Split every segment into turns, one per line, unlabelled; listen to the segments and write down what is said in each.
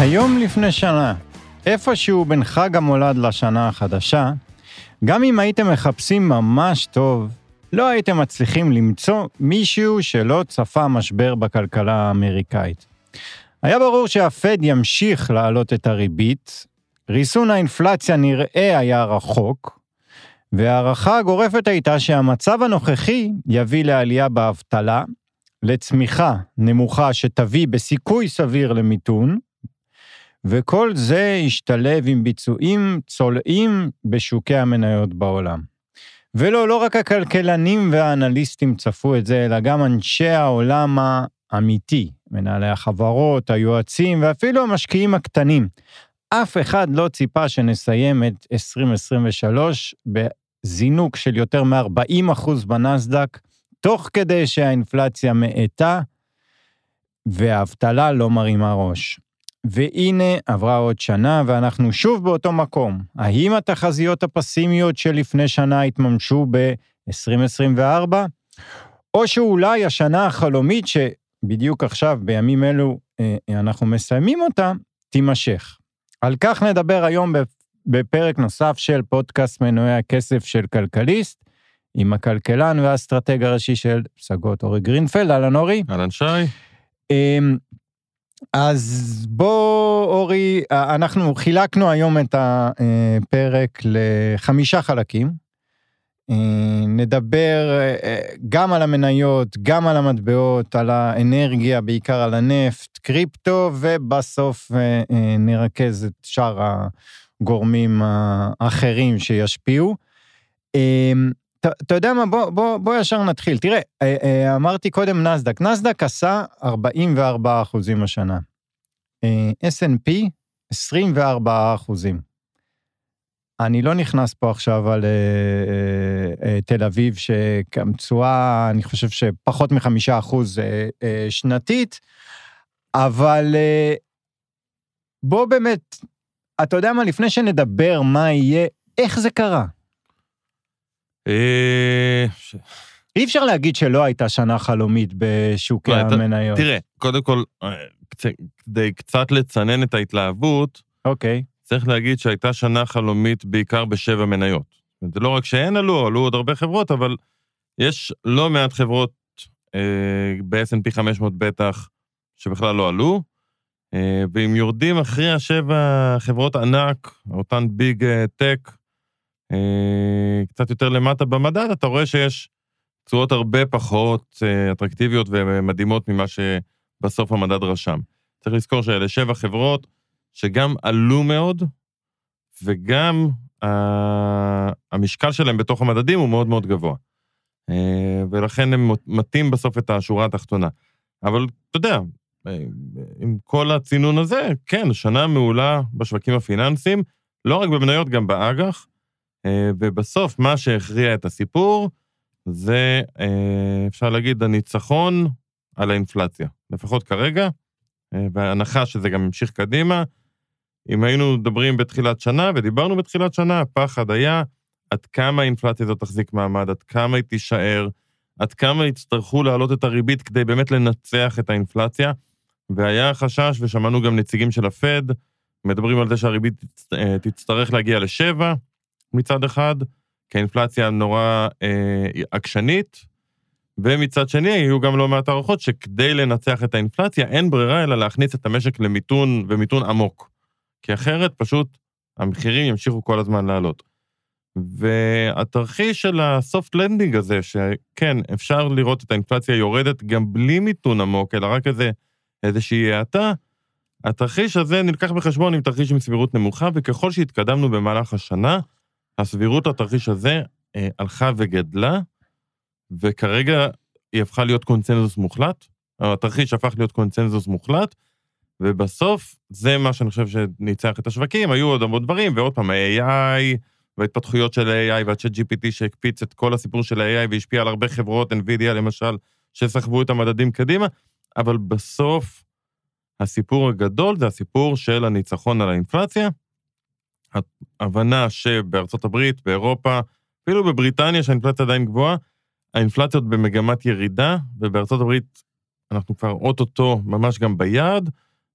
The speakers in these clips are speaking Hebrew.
היום לפני שנה, איפשהו בין חג המולד לשנה החדשה, גם אם הייתם מחפשים ממש טוב, לא הייתם מצליחים למצוא מישהו שלא צפה משבר בכלכלה האמריקאית. היה ברור שהפד ימשיך להעלות את הריבית, ריסון האינפלציה נראה היה רחוק, וההערכה הגורפת הייתה שהמצב הנוכחי יביא לעלייה באבטלה, לצמיחה נמוכה שתביא בסיכוי סביר למיתון, וכל זה השתלב עם ביצועים צולעים בשוקי המניות בעולם. ולא, לא רק הכלכלנים והאנליסטים צפו את זה, אלא גם אנשי העולם האמיתי, מנהלי החברות, היועצים ואפילו המשקיעים הקטנים. אף אחד לא ציפה שנסיים את 2023 בזינוק של יותר מ-40% בנסדק, תוך כדי שהאינפלציה מאטה והאבטלה לא מרימה ראש. והנה עברה עוד שנה ואנחנו שוב באותו מקום. האם התחזיות הפסימיות שלפני שנה התממשו ב-2024? או שאולי השנה החלומית שבדיוק עכשיו, בימים אלו, אה, אנחנו מסיימים אותה, תימשך. על כך נדבר היום בפרק נוסף של פודקאסט מנועי הכסף של כלכליסט, עם הכלכלן והאסטרטג הראשי של פסגות אורי גרינפלד. אהלן אורי.
אהלן שי.
אז בוא, אורי, אנחנו חילקנו היום את הפרק לחמישה חלקים. נדבר גם על המניות, גם על המטבעות, על האנרגיה, בעיקר על הנפט, קריפטו, ובסוף נרכז את שאר הגורמים האחרים שישפיעו. אתה יודע מה, בוא, בוא, בוא ישר נתחיל. תראה, אה, אה, אמרתי קודם נסדק, נסדק עשה 44 אחוזים השנה. אה, S&P, 24 אחוזים. אני לא נכנס פה עכשיו על תל אביב, שתשואה, אני חושב שפחות מחמישה אחוז שנתית, אבל בוא באמת, אתה יודע מה, לפני שנדבר מה יהיה, איך זה קרה?
אה,
אי אפשר להגיד שלא הייתה שנה חלומית בשוקי
לא,
המניות.
תראה, קודם כל, אה, כדי קצת לצנן את ההתלהבות,
אוקיי.
צריך להגיד שהייתה שנה חלומית בעיקר בשבע מניות. זה לא רק שהן עלו, עלו עוד הרבה חברות, אבל יש לא מעט חברות אה, ב-S&P 500 בטח, שבכלל לא עלו, אה, ואם יורדים אחרי השבע חברות ענק, אותן ביג טק, אה, קצת יותר למטה במדד, אתה רואה שיש תשואות הרבה פחות אה, אטרקטיביות ומדהימות ממה שבסוף המדד רשם. צריך לזכור שאלה שבע חברות שגם עלו מאוד, וגם המשקל שלהם בתוך המדדים הוא מאוד מאוד גבוה. אה, ולכן הם מטים בסוף את השורה התחתונה. אבל אתה יודע, עם כל הצינון הזה, כן, שנה מעולה בשווקים הפיננסיים, לא רק במניות, גם באג"ח. אה, ובסוף, מה שהכריע את הסיפור, זה, אה, אפשר להגיד, הניצחון על האינפלציה. לפחות כרגע, אה, בהנחה שזה גם ימשיך קדימה. אם היינו מדברים בתחילת שנה, ודיברנו בתחילת שנה, הפחד היה עד כמה האינפלציה הזאת תחזיק מעמד, עד כמה היא תישאר, עד כמה יצטרכו להעלות את הריבית כדי באמת לנצח את האינפלציה. והיה חשש, ושמענו גם נציגים של הפד, מדברים על זה שהריבית תצטרך להגיע לשבע, מצד אחד, כי האינפלציה נורא אה, עקשנית, ומצד שני, היו גם לא מעט הערכות שכדי לנצח את האינפלציה, אין ברירה אלא להכניס את המשק למיתון ומיתון עמוק. כי אחרת פשוט המחירים ימשיכו כל הזמן לעלות. והתרחיש של הסופט לנדינג הזה, שכן, אפשר לראות את האינפלציה יורדת גם בלי מיתון עמוק, אלא רק איזה, איזושהי האטה, התרחיש הזה נלקח בחשבון עם תרחיש עם סבירות נמוכה, וככל שהתקדמנו במהלך השנה, הסבירות לתרחיש הזה אה, הלכה וגדלה, וכרגע היא הפכה להיות קונצנזוס מוחלט. התרחיש הפך להיות קונצנזוס מוחלט, ובסוף זה מה שאני חושב שניצח את השווקים. היו עוד המון דברים, ועוד פעם, ה-AI וההתפתחויות של ה-AI וה-chat GPT שהקפיץ את כל הסיפור של ה-AI והשפיע על הרבה חברות, NVIDIA למשל, שסחבו את המדדים קדימה, אבל בסוף הסיפור הגדול זה הסיפור של הניצחון על האינפלציה. ההבנה שבארצות הברית, באירופה, אפילו בבריטניה, שהאינפלציה עדיין גבוהה, האינפלציות במגמת ירידה, ובארצות הברית אנחנו כבר אוטוטו ממש גם ביעד,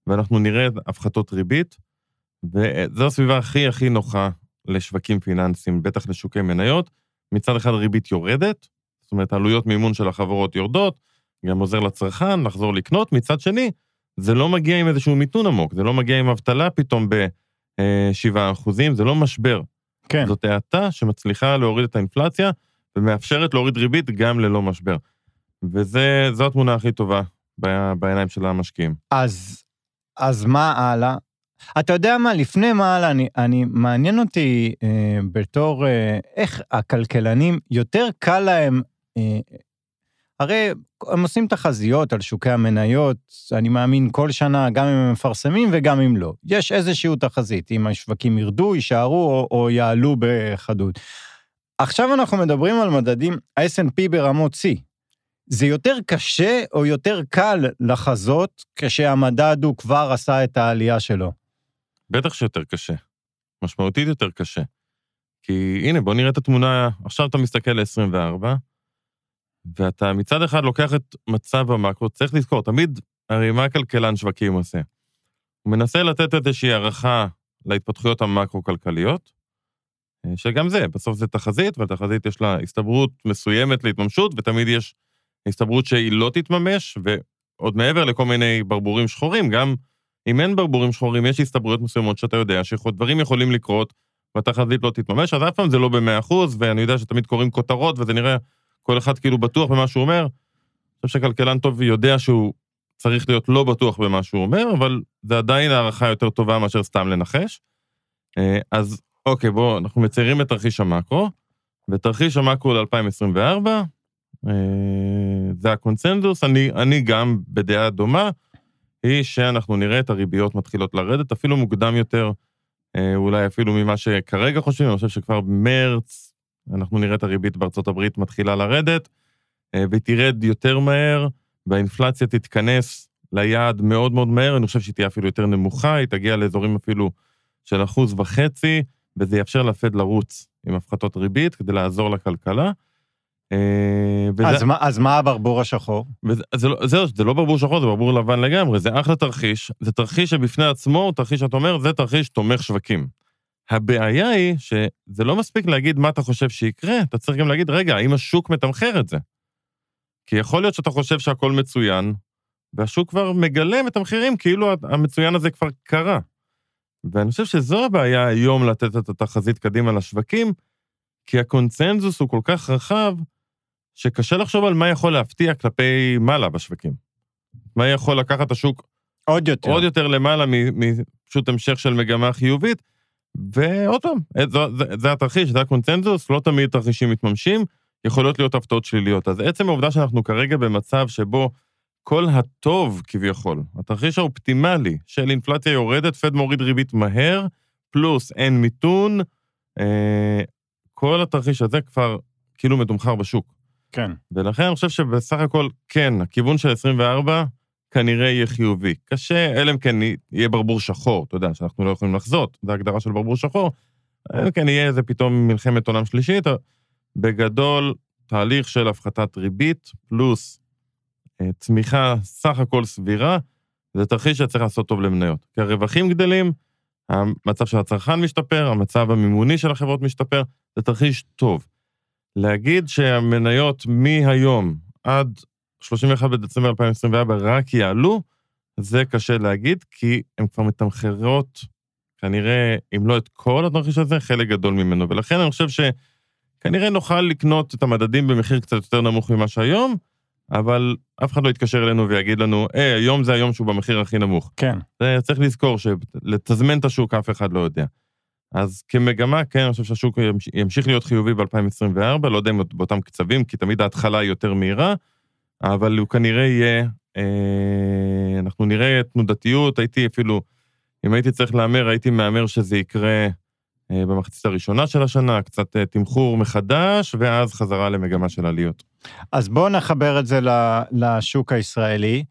ואנחנו נראה הפחתות ריבית, וזו הסביבה הכי הכי נוחה לשווקים פיננסיים, בטח לשוקי מניות. מצד אחד ריבית יורדת, זאת אומרת, עלויות מימון של החברות יורדות, גם עוזר לצרכן לחזור לקנות, מצד שני, זה לא מגיע עם איזשהו מיתון עמוק, זה לא מגיע עם אבטלה פתאום ב-7 אחוזים, זה לא משבר.
כן.
זאת האטה שמצליחה להוריד את האינפלציה ומאפשרת להוריד ריבית גם ללא משבר. וזו התמונה הכי טובה בעיניים של המשקיעים.
אז, אז מה הלאה? אתה יודע מה, לפני מה הלאה, אני, אני, מעניין אותי אה, בתור, אה, איך הכלכלנים, יותר קל להם, אה, הרי הם עושים תחזיות על שוקי המניות, אני מאמין כל שנה, גם אם הם מפרסמים וגם אם לא. יש איזושהי תחזית, אם השווקים ירדו, יישארו או, או יעלו בחדות. עכשיו אנחנו מדברים על מדדים, ה-S&P ברמות C. זה יותר קשה או יותר קל לחזות כשהמדד הוא כבר עשה את העלייה שלו?
בטח שיותר קשה. משמעותית יותר קשה. כי הנה, בוא נראה את התמונה, עכשיו אתה מסתכל ל-24, ואתה מצד אחד לוקח את מצב המקרו, צריך לזכור, תמיד, הרי מה כלכלן שווקים עושה? הוא מנסה לתת איזושהי הערכה להתפתחויות המקרו-כלכליות, אה, שגם זה, בסוף זה תחזית, ולתחזית יש לה הסתברות מסוימת להתממשות, ותמיד יש הסתברות שהיא לא תתממש, ועוד מעבר לכל מיני ברבורים שחורים, גם אם אין ברבורים שחורים, יש הסתברויות מסוימות שאתה יודע שדברים יכולים לקרות, והתחזית לא תתממש, אז אף פעם זה לא ב-100%, ואני יודע שתמיד קוראים כותרות, וזה נראה כל אחד כאילו בטוח במה שהוא אומר. אני חושב שכלכלן טוב יודע שהוא צריך להיות לא בטוח במה שהוא אומר, אבל זה עדיין הערכה יותר טובה מאשר סתם לנחש. אה, אז אוקיי, בואו, אנחנו מציירים את תרחיש המקרו, ותרחיש המקרו ל-2024, אה, זה הקונצנזוס, אני, אני גם בדעה דומה, היא שאנחנו נראה את הריביות מתחילות לרדת, אפילו מוקדם יותר, אה, אולי אפילו ממה שכרגע חושבים, אני חושב שכבר במרץ אנחנו נראה את הריבית בארצות הברית מתחילה לרדת, אה, והיא תרד יותר מהר, והאינפלציה תתכנס ליעד מאוד מאוד מהר, אני חושב שהיא תהיה אפילו יותר נמוכה, היא תגיע לאזורים אפילו של אחוז וחצי, וזה יאפשר לפד לרוץ עם הפחתות ריבית כדי לעזור לכלכלה.
אה, וזה, אז, מה, אז מה הברבור השחור?
וזה, זה, לא, זה, זה לא ברבור שחור, זה ברבור לבן לגמרי, זה אחלה תרחיש, זה תרחיש שבפני עצמו תרחיש שאת אומר, זה תרחיש תומך שווקים. הבעיה היא שזה לא מספיק להגיד מה אתה חושב שיקרה, אתה צריך גם להגיד, רגע, האם השוק מתמחר את זה? כי יכול להיות שאתה חושב שהכל מצוין, והשוק כבר מגלם את המחירים כאילו המצוין הזה כבר קרה. ואני חושב שזו הבעיה היום לתת את התחזית קדימה לשווקים, כי הקונצנזוס הוא כל כך רחב, שקשה לחשוב על מה יכול להפתיע כלפי מעלה בשווקים. מה יכול לקחת את השוק
עוד יותר,
עוד יותר למעלה מפשוט המשך של מגמה חיובית. ועוד פעם, זה, זה, זה התרחיש, זה הקונצנזוס, לא תמיד תרחישים מתממשים, יכולות להיות הפתעות שליליות. אז עצם העובדה שאנחנו כרגע במצב שבו כל הטוב כביכול, התרחיש האופטימלי של אינפלציה יורדת, פד מוריד ריבית מהר, פלוס אין מיתון, אה, כל התרחיש הזה כבר כאילו מתומחר בשוק.
כן.
ולכן אני חושב שבסך הכל, כן, הכיוון של 24 כנראה יהיה חיובי. קשה, אלא אם כן יהיה ברבור שחור, אתה יודע, שאנחנו לא יכולים לחזות, זו הגדרה של ברבור שחור, אלא אם כן יהיה איזה פתאום מלחמת עולם שלישית, בגדול, תהליך של הפחתת ריבית, פלוס אה, צמיחה סך הכל סבירה, זה תרחיש שצריך לעשות טוב למניות. כי הרווחים גדלים, המצב של הצרכן משתפר, המצב המימוני של החברות משתפר, זה תרחיש טוב. להגיד שהמניות מהיום עד 31 בדצמבר 2024 רק יעלו, זה קשה להגיד, כי הן כבר מתמחרות, כנראה, אם לא את כל התרחיש הזה, חלק גדול ממנו. ולכן אני חושב שכנראה נוכל לקנות את המדדים במחיר קצת יותר נמוך ממה שהיום, אבל אף אחד לא יתקשר אלינו ויגיד לנו, היי, היום זה היום שהוא במחיר הכי נמוך.
כן.
זה צריך לזכור שלתזמן את השוק אף אחד לא יודע. אז כמגמה, כן, אני חושב שהשוק ימשיך להיות חיובי ב-2024, לא יודע אם באותם קצבים, כי תמיד ההתחלה היא יותר מהירה, אבל הוא כנראה יהיה, אה, אנחנו נראה תנודתיות, הייתי אפילו, אם הייתי צריך להמר, הייתי מהמר שזה יקרה אה, במחצית הראשונה של השנה, קצת אה, תמחור מחדש, ואז חזרה למגמה של עליות.
אז בואו נחבר את זה לשוק הישראלי.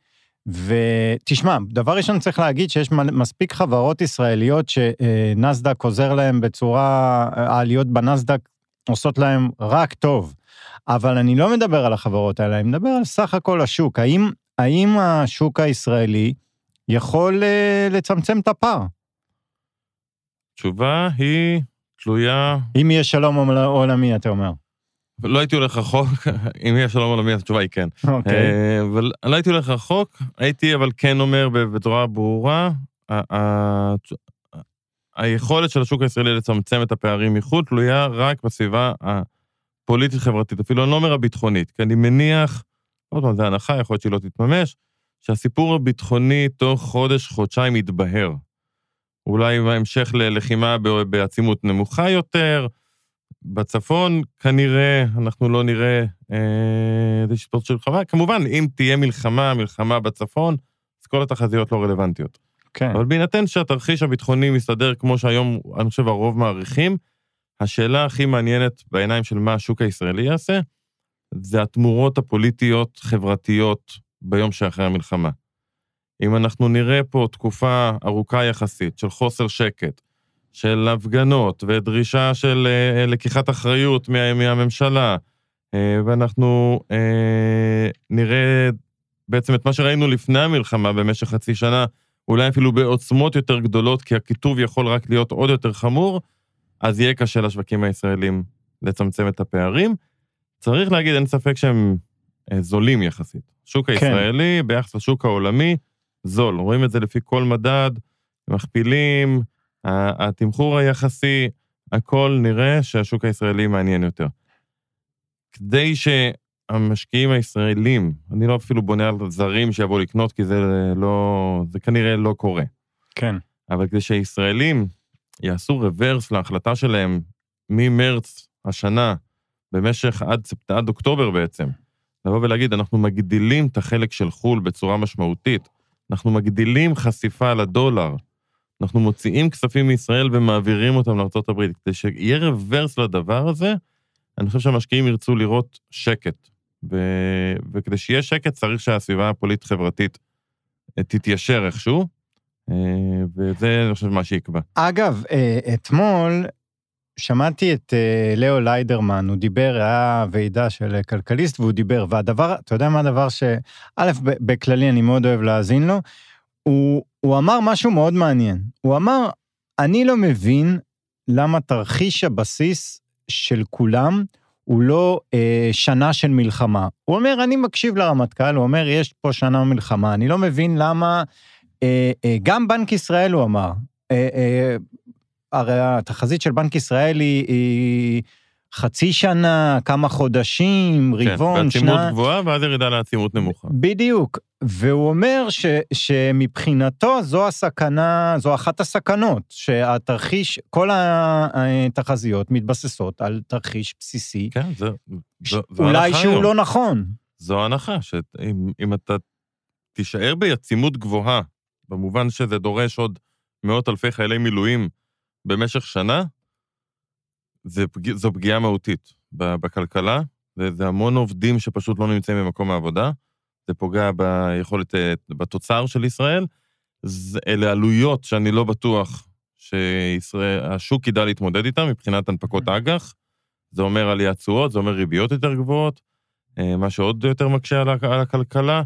ותשמע, דבר ראשון צריך להגיד שיש מספיק חברות ישראליות שנסדק עוזר להם בצורה, העליות בנסדק עושות להם רק טוב. אבל אני לא מדבר על החברות האלה, אני מדבר על סך הכל השוק. האם, האם השוק הישראלי יכול uh, לצמצם את הפער?
התשובה היא תלויה,
אם יהיה שלום עול- עולמי, אתה אומר.
לא הייתי הולך רחוק, אם יהיה שלום עולמי, אז התשובה היא כן.
אוקיי.
אה, אבל לא הייתי הולך רחוק, הייתי אבל כן אומר בצורה ברורה, היכולת של השוק הישראלי לצמצם את הפערים מחו"ל תלויה רק בסביבה הפוליטית-חברתית, אפילו אני לא אומר הביטחונית, כי אני מניח, עוד פעם, זו הנחה, יכול להיות שהיא לא תתממש, שהסיפור הביטחוני תוך חודש, חודשיים יתבהר. אולי בהמשך ללחימה בעצימות נמוכה יותר, בצפון כנראה אנחנו לא נראה אה, איזושהי התפרצות של מלחמה. כמובן, אם תהיה מלחמה, מלחמה בצפון, אז כל התחזיות לא רלוונטיות.
כן.
אבל בהינתן שהתרחיש הביטחוני מסתדר כמו שהיום, אני חושב, הרוב מעריכים, השאלה הכי מעניינת בעיניים של מה השוק הישראלי יעשה, זה התמורות הפוליטיות, חברתיות, ביום שאחרי המלחמה. אם אנחנו נראה פה תקופה ארוכה יחסית של חוסר שקט, של הפגנות ודרישה של אה, לקיחת אחריות מה, מהממשלה, אה, ואנחנו אה, נראה בעצם את מה שראינו לפני המלחמה במשך חצי שנה, אולי אפילו בעוצמות יותר גדולות, כי הקיטוב יכול רק להיות עוד יותר חמור, אז יהיה קשה לשווקים הישראלים לצמצם את הפערים. צריך להגיד, אין ספק שהם אה, זולים יחסית. השוק הישראלי כן. ביחס לשוק העולמי, זול. רואים את זה לפי כל מדד, מכפילים, התמחור היחסי, הכל נראה שהשוק הישראלי מעניין יותר. כדי שהמשקיעים הישראלים, אני לא אפילו בונה על זרים שיבואו לקנות, כי זה לא, זה כנראה לא קורה.
כן.
אבל כדי שהישראלים יעשו רוורס להחלטה שלהם ממרץ השנה, במשך עד, עד אוקטובר בעצם, לבוא ולהגיד, אנחנו מגדילים את החלק של חו"ל בצורה משמעותית, אנחנו מגדילים חשיפה לדולר, אנחנו מוציאים כספים מישראל ומעבירים אותם לארה"ב. כדי שיהיה רוורס לדבר הזה, אני חושב שהמשקיעים ירצו לראות שקט. ו... וכדי שיהיה שקט צריך שהסביבה הפוליטית-חברתית אה, תתיישר איכשהו, וזה, אני חושב, מה שיקבע.
אגב, אה, אתמול שמעתי את אה, לאו ליידרמן, הוא דיבר, היה ועידה של אה, כלכליסט, והוא דיבר, והדבר, אתה יודע מה הדבר ש... א', בכללי אני מאוד אוהב להאזין לו, הוא, הוא אמר משהו מאוד מעניין. הוא אמר, אני לא מבין למה תרחיש הבסיס של כולם הוא לא אה, שנה של מלחמה. הוא אומר, אני מקשיב לרמטכ"ל, הוא אומר, יש פה שנה מלחמה, אני לא מבין למה... אה, אה, גם בנק ישראל, הוא אמר, אה, הרי התחזית של בנק ישראל היא, היא חצי שנה, כמה חודשים, רבעון,
כן, בעצימות
שנה.
גבוהה, ואז ירידה לעצימות נמוכה.
בדיוק. והוא אומר ש, שמבחינתו זו הסכנה, זו אחת הסכנות, שהתרחיש, כל התחזיות מתבססות על תרחיש בסיסי,
כן, זה, זו, זו
אולי
הנחה
שהוא
היום.
לא נכון.
זו הנחה, שאם אם אתה תישאר ביצימות גבוהה, במובן שזה דורש עוד מאות אלפי חיילי מילואים במשך שנה, זה, זו פגיעה מהותית בכלכלה, זה, זה המון עובדים שפשוט לא נמצאים במקום העבודה, זה פוגע ביכולת, אה, בתוצר של ישראל, זה, אלה עלויות שאני לא בטוח שהשוק ידע להתמודד איתן מבחינת הנפקות אג"ח, זה אומר עליית תשואות, זה אומר ריביות יותר גבוהות, אה, מה שעוד יותר מקשה על הכלכלה.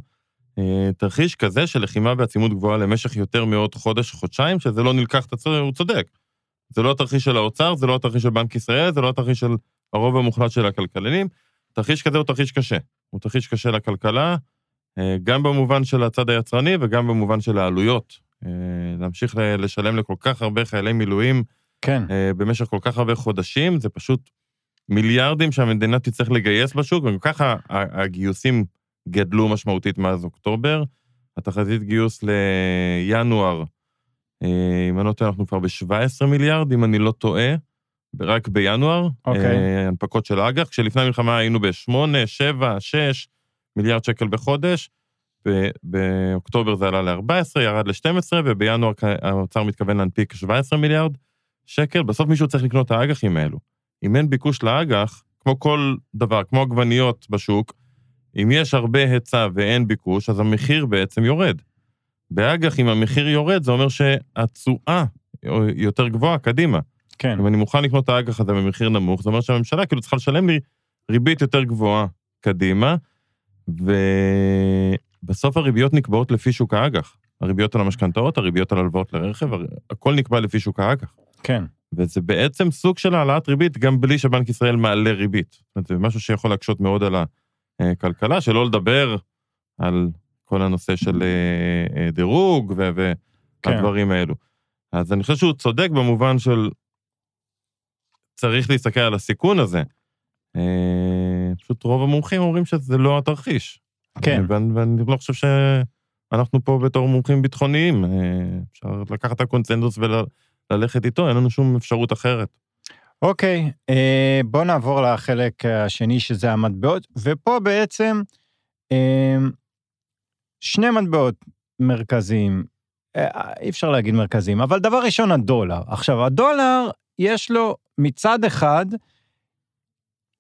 אה, תרחיש כזה של לחימה בעצימות גבוהה למשך יותר מעוד חודש, חודשיים, שזה לא נלקח, הוא צודק. זה לא התרחיש של האוצר, זה לא התרחיש של בנק ישראל, זה לא התרחיש של הרוב המוחלט של הכלכלנים. תרחיש כזה הוא תרחיש קשה. הוא תרחיש קשה לכלכלה, אה, גם במובן של הצד היצרני וגם במובן של העלויות. אה, להמשיך לשלם לכל כך הרבה חיילי מילואים
כן.
במשך כל כך הרבה חודשים, זה פשוט מיליארדים שהמדינה תצטרך לגייס בשוק, וגם ככה הגיוסים גדלו משמעותית מאז אוקטובר. התחזית גיוס לינואר, אה, אם אני לא טועה, אנחנו כבר ב-17 מיליארד, אם אני לא טועה, רק בינואר.
אוקיי.
אה, הנפקות של האג"ח, כשלפני המלחמה היינו ב-8, 7, 6 מיליארד שקל בחודש. באוקטובר זה עלה ל-14, ירד ל-12, ובינואר האוצר מתכוון להנפיק 17 מיליארד שקל. בסוף מישהו צריך לקנות את האג"חים האלו. אם אין ביקוש לאג"ח, כמו כל דבר, כמו עגבניות בשוק, אם יש הרבה היצע ואין ביקוש, אז המחיר בעצם יורד. באג"ח, אם המחיר יורד, זה אומר שהתשואה יותר גבוהה קדימה.
כן.
אם אני מוכן לקנות את האג"ח הזה במחיר נמוך, זה אומר שהממשלה כאילו צריכה לשלם לי ריבית יותר גבוהה קדימה, ובסוף הריביות נקבעות לפי שוק האג"ח. הריביות על המשכנתאות, הריביות על הלוואות לרכב, הכל נקבע לפי שוק האג"ח.
כן.
וזה בעצם סוג של העלאת ריבית, גם בלי שבנק ישראל מעלה ריבית. זאת אומרת, זה משהו שיכול להקשות מאוד על הכלכלה, שלא לדבר על כל הנושא של אה, אה, דירוג והדברים כן. האלו. אז אני חושב שהוא צודק במובן של צריך להסתכל על הסיכון הזה. אה, פשוט רוב המומחים אומרים שזה לא התרחיש.
כן.
ואני, ואני לא חושב שאנחנו פה בתור מומחים ביטחוניים, אפשר לקחת את הקונצנזוס וללכת איתו, אין לנו שום אפשרות אחרת.
אוקיי, בוא נעבור לחלק השני שזה המטבעות, ופה בעצם שני מטבעות מרכזיים, אה, אי אפשר להגיד מרכזיים, אבל דבר ראשון, הדולר. עכשיו, הדולר, יש לו מצד אחד,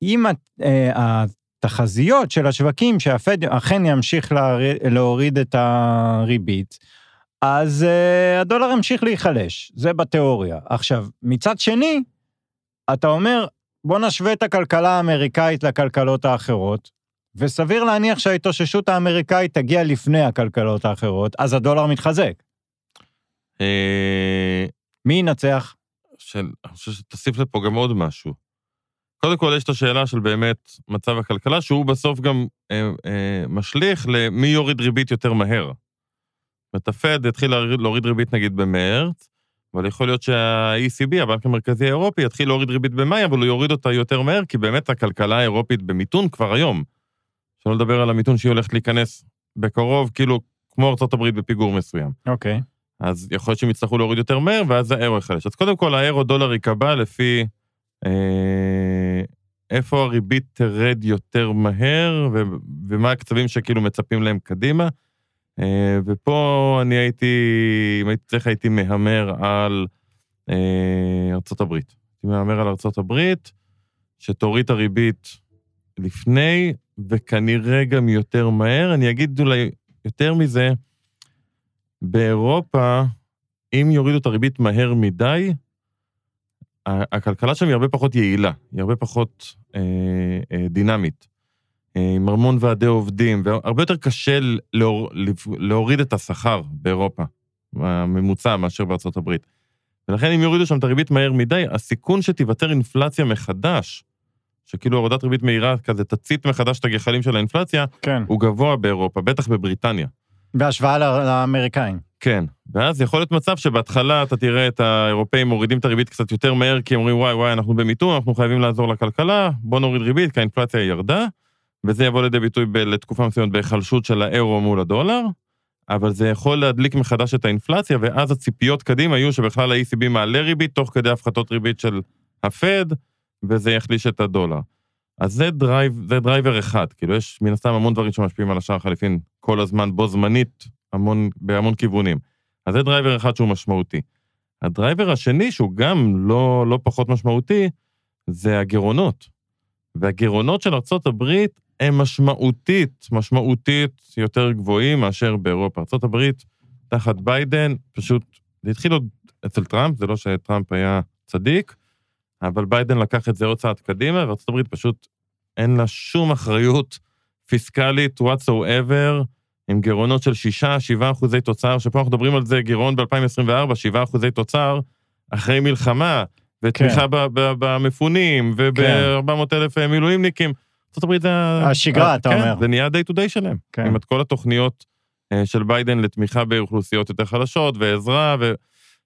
אם אה, התחזיות של השווקים שהפד אכן ימשיך להוריד את הריבית, אז הדולר ימשיך להיחלש, זה בתיאוריה. עכשיו, מצד שני, אתה אומר, בוא נשווה את הכלכלה האמריקאית לכלכלות האחרות, וסביר להניח שההתאוששות האמריקאית תגיע לפני הכלכלות האחרות, אז הדולר מתחזק.
אה,
מי ינצח?
אני חושב שתוסיף לפה גם עוד משהו. קודם כל, יש את השאלה של באמת מצב הכלכלה, שהוא בסוף גם אה, אה, משליך למי יוריד ריבית יותר מהר. זאת הפד יתחיל להוריד ריבית נגיד במרץ, אבל יכול להיות שה-ECB, הבנק המרכזי האירופי, יתחיל להוריד ריבית במאי, אבל הוא יוריד אותה יותר מהר, כי באמת הכלכלה האירופית במיתון כבר היום. שלא לדבר על המיתון שהיא הולכת להיכנס בקרוב, כאילו, כמו ארה"ב בפיגור מסוים.
אוקיי. Okay.
אז יכול להיות שהם יצטרכו להוריד יותר מהר, ואז האירו יחלש. אז קודם כל, האירו דולר ייקבע לפי אה, איפה הריבית תרד יותר מהר, ו, ומה הקצבים שכאילו מצפים להם קדימה. אה, ופה אני הייתי, אם הייתי צריך, הייתי מהמר על אה, ארצות הברית. הייתי מהמר על ארצות הברית, שתוריד את הריבית לפני, וכנראה גם יותר מהר. אני אגיד אולי יותר מזה, באירופה, אם יורידו את הריבית מהר מדי, הכלכלה שם היא הרבה פחות יעילה, היא הרבה פחות אה, אה, דינמית. אה, עם המון ועדי עובדים, והרבה יותר קשה להור, להוריד את השכר באירופה, הממוצע, מאשר בארצות הברית. ולכן אם יורידו שם את הריבית מהר מדי, הסיכון שתיוותר אינפלציה מחדש, שכאילו הורדת ריבית מהירה כזה תצית מחדש את הגחלים של האינפלציה,
כן.
הוא גבוה באירופה, בטח בבריטניה.
בהשוואה לאמריקאים.
כן, ואז יכול להיות מצב שבהתחלה אתה תראה את האירופאים מורידים את הריבית קצת יותר מהר, כי הם אומרים, וואי, וואי, אנחנו במיתון, אנחנו חייבים לעזור לכלכלה, בוא נוריד ריבית, כי האינפלציה ירדה, וזה יבוא לידי ביטוי ב- לתקופה מסוימת בהיחלשות של האירו מול הדולר, אבל זה יכול להדליק מחדש את האינפלציה, ואז הציפיות קדימה יהיו שבכלל ה-ECB מעלה ריבית, תוך כדי הפחתות ריבית של הפד, וזה יחליש את הדולר. אז זה drive, זה driver אחד, כאילו יש מן הסתם המון דברים שמשפיעים על השער החליפין כל הזמן, בו זמנית, המון, בהמון כיוונים. אז זה driver אחד שהוא משמעותי. ה driver השני, שהוא גם לא, לא פחות משמעותי, זה הגירעונות. והגירעונות של ארה"ב הם משמעותית, משמעותית יותר גבוהים מאשר באירופה. ארה"ב, תחת ביידן, פשוט, זה התחיל עוד אצל טראמפ, זה לא שטראמפ היה צדיק, אבל ביידן לקח את זה עוד צעד קדימה, ארה"ב פשוט אין לה שום אחריות פיסקלית whatsoever, עם גירעונות של 6-7 אחוזי תוצר, שפה אנחנו מדברים על זה, גירעון ב-2024, 7 אחוזי תוצר, אחרי מלחמה, ותמיכה כן. במפונים, וב-400 כן. אלף מילואימניקים. ארה"ב זה...
השגרה, אתה
כן,
אומר.
זה נהיה די טו דיי שלהם. כן. עם את כל התוכניות אה, של ביידן לתמיכה באוכלוסיות יותר חלשות, ועזרה,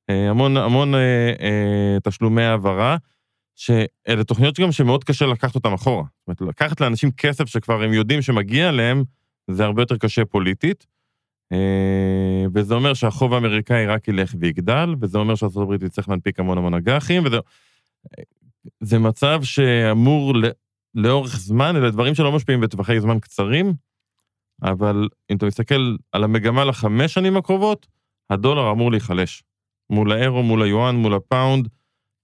והמון המון אה, אה, תשלומי העברה. שאלה תוכניות גם שמאוד קשה לקחת אותן אחורה. זאת אומרת, לקחת לאנשים כסף שכבר הם יודעים שמגיע להם, זה הרבה יותר קשה פוליטית. אה, וזה אומר שהחוב האמריקאי רק ילך ויגדל, וזה אומר שארצות הברית תצטרך להנפיק המון המון אג"חים, וזה זה מצב שאמור לאורך זמן, אלה דברים שלא משפיעים בטווחי זמן קצרים, אבל אם אתה מסתכל על המגמה לחמש שנים הקרובות, הדולר אמור להיחלש. מול האירו, מול היואן, מול הפאונד,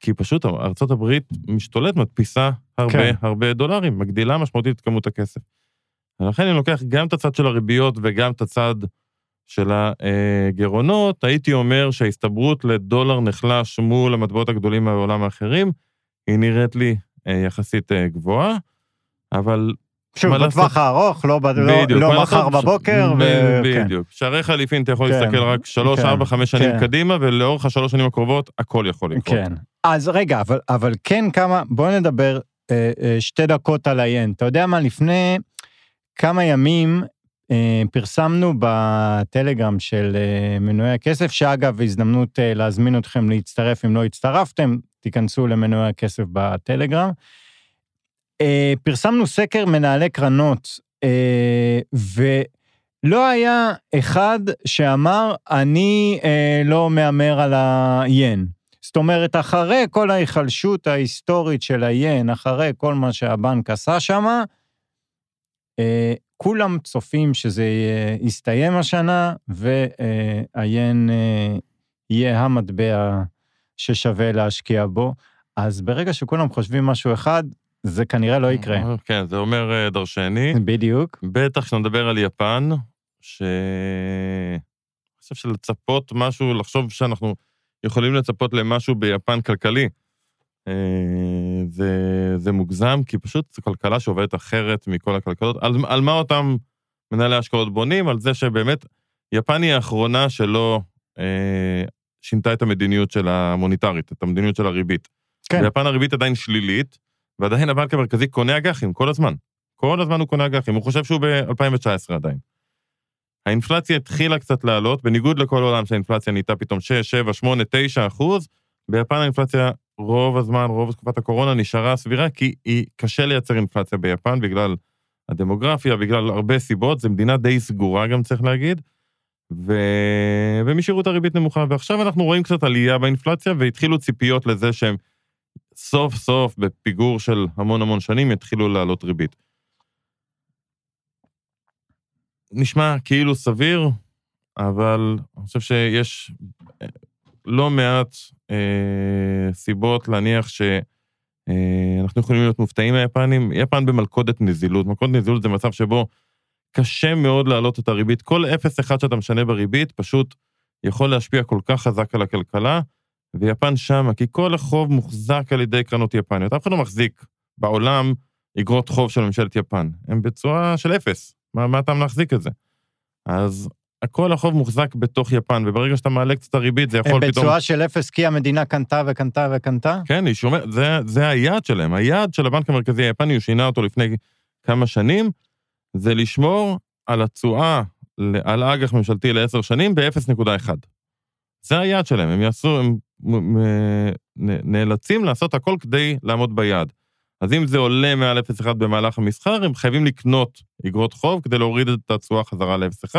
כי פשוט ארה"ב משתולט, מדפיסה הרבה כן. הרבה דולרים, מגדילה משמעותית את כמות הכסף. ולכן אני לוקח גם את הצד של הריביות וגם את הצד של הגירעונות, הייתי אומר שההסתברות לדולר נחלש מול המטבעות הגדולים מהעולם האחרים, היא נראית לי יחסית אה, גבוהה, אבל...
שוב, בטווח הארוך, לא, בדיוק, לא, לא מחר בבוקר. ו...
כן. בדיוק. כן. שערי חליפין אתה יכול כן, להסתכל רק שלוש, כן, ארבע, חמש שנים כן. קדימה, ולאורך השלוש שנים הקרובות הכל יכול לקרות.
כן. אז רגע, אבל, אבל כן כמה, בוא נדבר אה, אה, שתי דקות על ה-ין. אתה יודע מה, לפני כמה ימים אה, פרסמנו בטלגרם של אה, מנועי הכסף, שאגב, הזדמנות אה, להזמין אתכם להצטרף אם לא הצטרפתם, תיכנסו למנועי הכסף בטלגרם. פרסמנו סקר מנהלי קרנות, ולא היה אחד שאמר, אני לא מהמר על ה-ין. זאת אומרת, אחרי כל ההיחלשות ההיסטורית של ה-ין, אחרי כל מה שהבנק עשה שם, כולם צופים שזה יסתיים השנה, ועיין אה, יהיה המטבע ששווה להשקיע בו. אז ברגע שכולם חושבים משהו אחד, זה כנראה לא יקרה.
כן, זה אומר אה, דרשני.
בדיוק.
בטח כשנדבר על יפן, ש... אני חושב שלצפות משהו, לחשוב שאנחנו יכולים לצפות למשהו ביפן כלכלי, זה, זה מוגזם, כי פשוט זו כלכלה שעובדת אחרת מכל הכלכלות. על, על מה אותם מנהלי השקעות בונים? על זה שבאמת, יפן היא האחרונה שלא אה, שינתה את המדיניות של המוניטרית, את המדיניות של הריבית. כן. ביפן הריבית עדיין שלילית, ועדיין הבנק המרכזי קונה אג"חים כל הזמן. כל הזמן הוא קונה אג"חים, הוא חושב שהוא ב-2019 עדיין. האינפלציה התחילה קצת לעלות, בניגוד לכל העולם שהאינפלציה נהייתה פתאום 6, 7, 8, 9 אחוז, ביפן האינפלציה רוב הזמן, רוב תקופת הקורונה נשארה סבירה, כי היא קשה לייצר אינפלציה ביפן בגלל הדמוגרפיה, בגלל הרבה סיבות, זו מדינה די סגורה גם צריך להגיד, ו... ומשירות הריבית נמוכה. ועכשיו אנחנו רואים קצת עלייה באינפלציה, והתחילו ציפיות לזה שהם סוף סוף, בפיגור של המון המון שנים, יתחילו לעלות ריבית. נשמע כאילו סביר, אבל אני חושב שיש לא מעט סיבות להניח שאנחנו אה, יכולים להיות מופתעים מהיפנים. יפן במלכודת נזילות. מלכודת נזילות זה מצב שבו קשה מאוד להעלות את הריבית. כל 0.1 שאתה משנה בריבית פשוט יכול להשפיע כל כך חזק על הכלכלה, ויפן שמה, כי כל החוב מוחזק על ידי קרנות יפניות. אף אחד לא מחזיק בעולם אגרות חוב של ממשלת יפן. הם בצורה של אפס. מה, מה אתה להחזיק את זה? אז הכל החוב מוחזק בתוך יפן, וברגע שאתה מעלה קצת הריבית, זה יכול
פתאום... בתשואה של אפס כי המדינה קנתה וקנתה וקנתה?
כן, היא שומעת, זה, זה היעד שלהם. היעד של הבנק המרכזי היפני, הוא שינה אותו לפני כמה שנים, זה לשמור על התשואה, על אג"ח ממשלתי לעשר שנים ב-0.1. זה היעד שלהם, הם יעשו, הם נאלצים לעשות הכל כדי לעמוד ביעד. אז אם זה עולה מעל 0.1 במהלך המסחר, הם חייבים לקנות אגרות חוב כדי להוריד את התשואה חזרה ל-0.1.